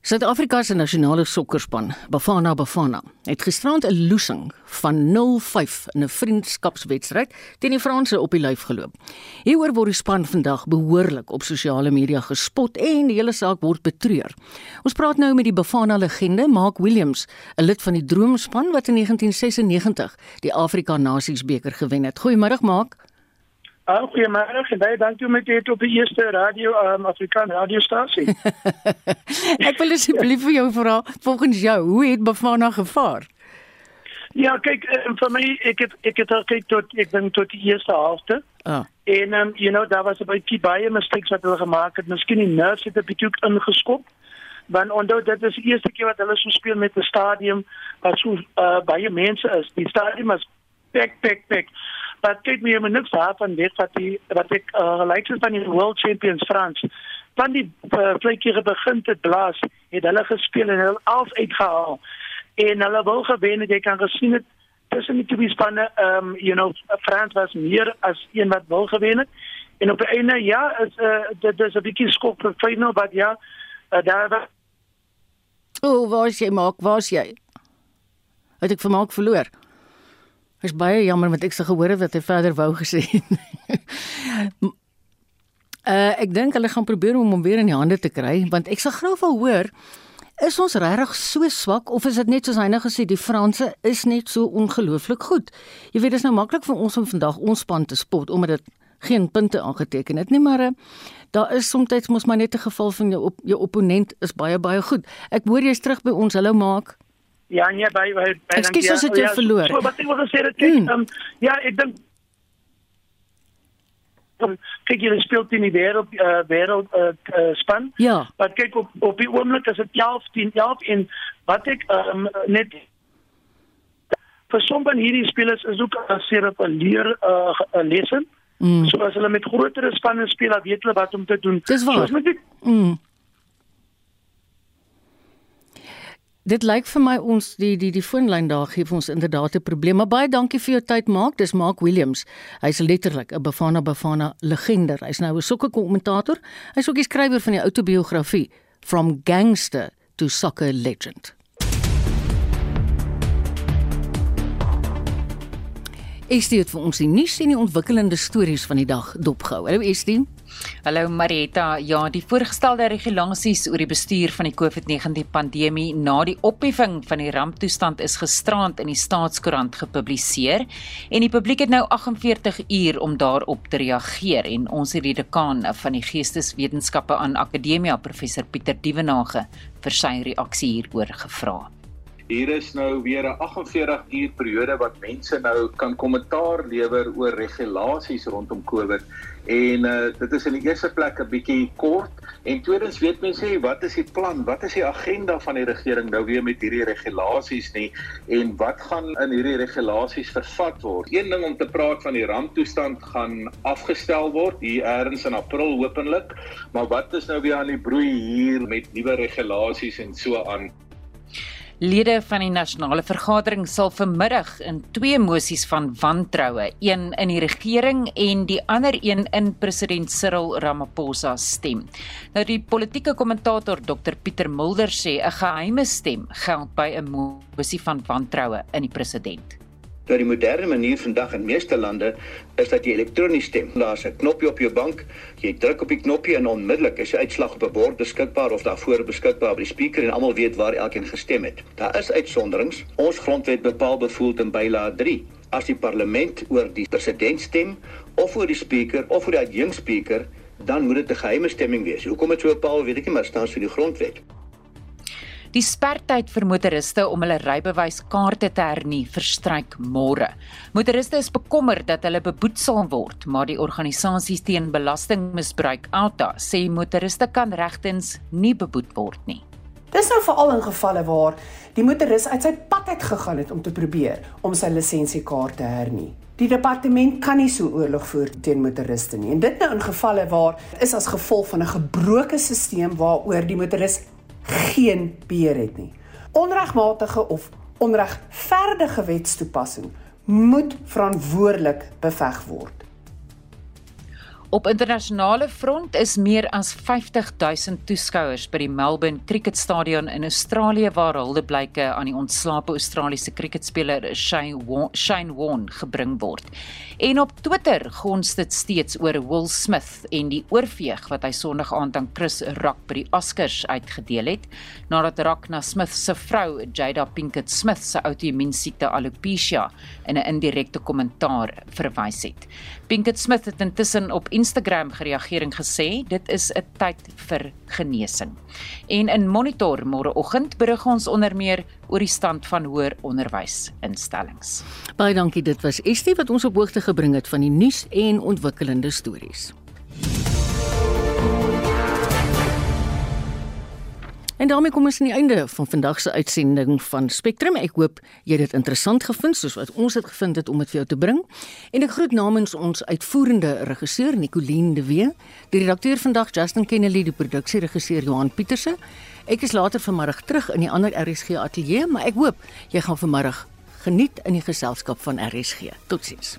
Suid-Afrika se nasionale sokkerspan, Bafana Bafana, het gisterand 'n losing van 0-5 in 'n vriendskapswedstryd teen die Franse op die lyf geloop. Hieroor word die span vandag behoorlik op sosiale media gespot en die hele saak word betreur. Ons praat nou met die Bafana legende, Mark Williams, 'n lid van die Droomspan wat in 1996 die Afrika Nasies beker gewen het. Goeiemôre, Mark. Ah, goeiemôre en baie dankie om dit op die eerste radio um, Afrikaan radiostasie. ek wil asseblief vir jou vra, volgens jou, hoe het Bafana gevaar? Ja, kyk, um, vir my ek het ek het al kyk tot ek dink tot die eerste helfte. Ah. En um, you know, daar was 'n bietjie baie mistakes wat hulle gemaak het. Miskien die nerves het 'n bietjie ingeskop. Want onthou dit is die eerste keer wat hulle so speel met 'n stadion wat so uh, baie mense is. Die stadion was pek pek pek. Maar kyk my maar niks daarvan weet wat die wat ek uh, like van die World Champions Frans. Van die uh, vletjie begin te blaas, het hulle gespeel en hulle af uitgehaal. En hulle wil gewen het, jy kan gesien het tussen die twee spanne, um you know, Frans was meer as een wat wil gewen het. En op die einde ja, is uh, dit is 'n bietjie skok vir final, maar ja, uh, daar was O, oh, waar is jy maak? Waar is jy? Het ek vermaak verloor? Is baie jammer want ek se gehoor het wat hy verder wou gesê. uh ek dink hulle gaan probeer om hom weer in die hande te kry want ek sal graag wil hoor is ons regtig so swak of is dit net soos hy nou gesê die Franse is net so ongelooflik goed. Jy weet dit is nou maklik vir ons om vandag ons span te spot omdat dit geen punte aangeteken het nie maar uh, daar is soms mos maar net 'n geval van jou op jou opponent is baie baie goed. Ek hoor jy's terug by ons. Hallo maak. Ja, nee, by by by Ek skiet as dit jou verloor. So, wat ek wil gesê het, kyk, mm. um, ja, ek dink um, kyk jy speel teen die wêreld uh, wêreld uh, uh, span. Ja. Maar kyk op op die oomblik is dit 11 10 11 en wat ek um, net vir sommige hierdie spelers is ook as hulle op 'n leer 'n uh, lesse. Mm. So as hulle met groter spanne speel, dan weet hulle wat om te doen. Dis waar. So, met die, mm. Dit lyk vir my ons die die die foonlyn daar gee vir ons inderdaad 'n probleem. Maar baie dankie vir jou tyd maak. Dis Mark Williams. Hy's letterlik 'n Bafana Bafana legende. Hy's nou 'n sokker kommentator. Hy's ook die skrywer van die outobiografie From Gangster to Soccer Legend. Estie het vir ons die nuus en die ontwikkelende stories van die dag dopgehou. Hallo Estie. Hallo Marietta. Ja, die voorgestelde regulasies oor die bestuur van die COVID-19 pandemie na die opheffing van die ramptoestand is gisterand in die Staatskoerant gepubliseer en die publiek het nou 48 uur om daarop te reageer en ons het die dekaan van die Geesteswetenskappe aan Akademia professor Pieter Dievenage vir sy reaksie hieroor gevra. Hier is nou weer 'n 48 uur periode wat mense nou kan kommentaar lewer oor regulasies rondom COVID. En uh, dit is in die eerste plek 'n bietjie kort. En tweedens weet mense nie wat is die plan, wat is die agenda van die regering nou weer met hierdie regulasies nie? En wat gaan in hierdie regulasies vervat word. Een ding om te praat van die ramptoestand gaan afgestel word hier eers in April hopelik, maar wat is nou weer aan die broei hier met nuwe regulasies en so aan? Lede van die nasionale vergadering sal vanmiddag in twee mosies van wantroue, een in die regering en die ander een in president Cyril Ramaphosa stem. Nou die politieke kommentator Dr Pieter Mulder sê 'n geheime stem geld by 'n mosie van wantroue in die president. Nou die moderne manier vandag in meeste lande is dat jy elektronies stem. Daar's 'n knoppie op jou bank, jy druk op die knoppie en onmiddellik is die uitslag op 'n bord beskikbaar of daarvoor beskikbaar by die spreker en almal weet waar elkeen gestem het. Daar is uitsonderings. Ons grondwet bepaal bevoeld in byla 3 as die parlement oor die president stem of oor die spreker of oor die adjunkspreker, dan moet dit 'n geheime stemming wees. Hoekom dit so bepaal, weet ek nie, maar staan so in die grondwet. Die spertyd vir motoriste om hulle rybewyskaarte te hernie verstryk môre. Motoriste is bekommerd dat hulle beboet sal word, maar die organisasies teen belastingmisbruik Alta sê motoriste kan regtens nie beboet word nie. Dis nou veral in gevalle waar die motoris uit sy pad uit gegaan het om te probeer om sy lisensiekaart te hernie. Die departement kan nie so oorlog voer teen motoriste nie. En dit nou in gevalle waar is as gevolg van 'n gebroke stelsel waaroor die motoris geen beheer het nie. Onregmatige of onregverdige wetstoepassing moet verantwoordelik beveg word. Op internasionale front is meer as 50000 toeskouers by die Melbourne Cricketstadion in Australië waar huldeblyke aan die ontslape Australiese cricketspeler Shane Warne, Shane Warne gebring word. En op Twitter gons dit steeds oor Will Smith en die oorveeg wat hy Sondag aand aan Chris Rock by die Oscars uitgedeel het nadat Rock na Smith se vrou Jada Pinkett Smith se outoimmuunsiekte alopecia in 'n indirekte kommentaar verwys het. Pinkett Smith het intussen op Instagram gereageer en gesê dit is 'n tyd vir genesing. En in Monitor môreoggend berig ons onder meer oor die stand van hoër onderwysinstellings. Baie dankie, dit was Estie wat ons op hoogte gebring het van die nuus en ontwikkelende stories. En daarmee kom ons aan die einde van vandag se uitsending van Spectrum. Ek hoop jy het dit interessant gevind soos wat ons dit gevind het om dit vir jou te bring. En ek groet namens ons uitvoerende regisseur Nicoline de Wee, die redakteur vandag Justin Kennedy, die produksieregisseur Johan Pieterse. Ek is later vanmiddag terug in die ander RSG ateljee, maar ek hoop jy gaan vanmiddag geniet in die geselskap van RSG. Totsiens.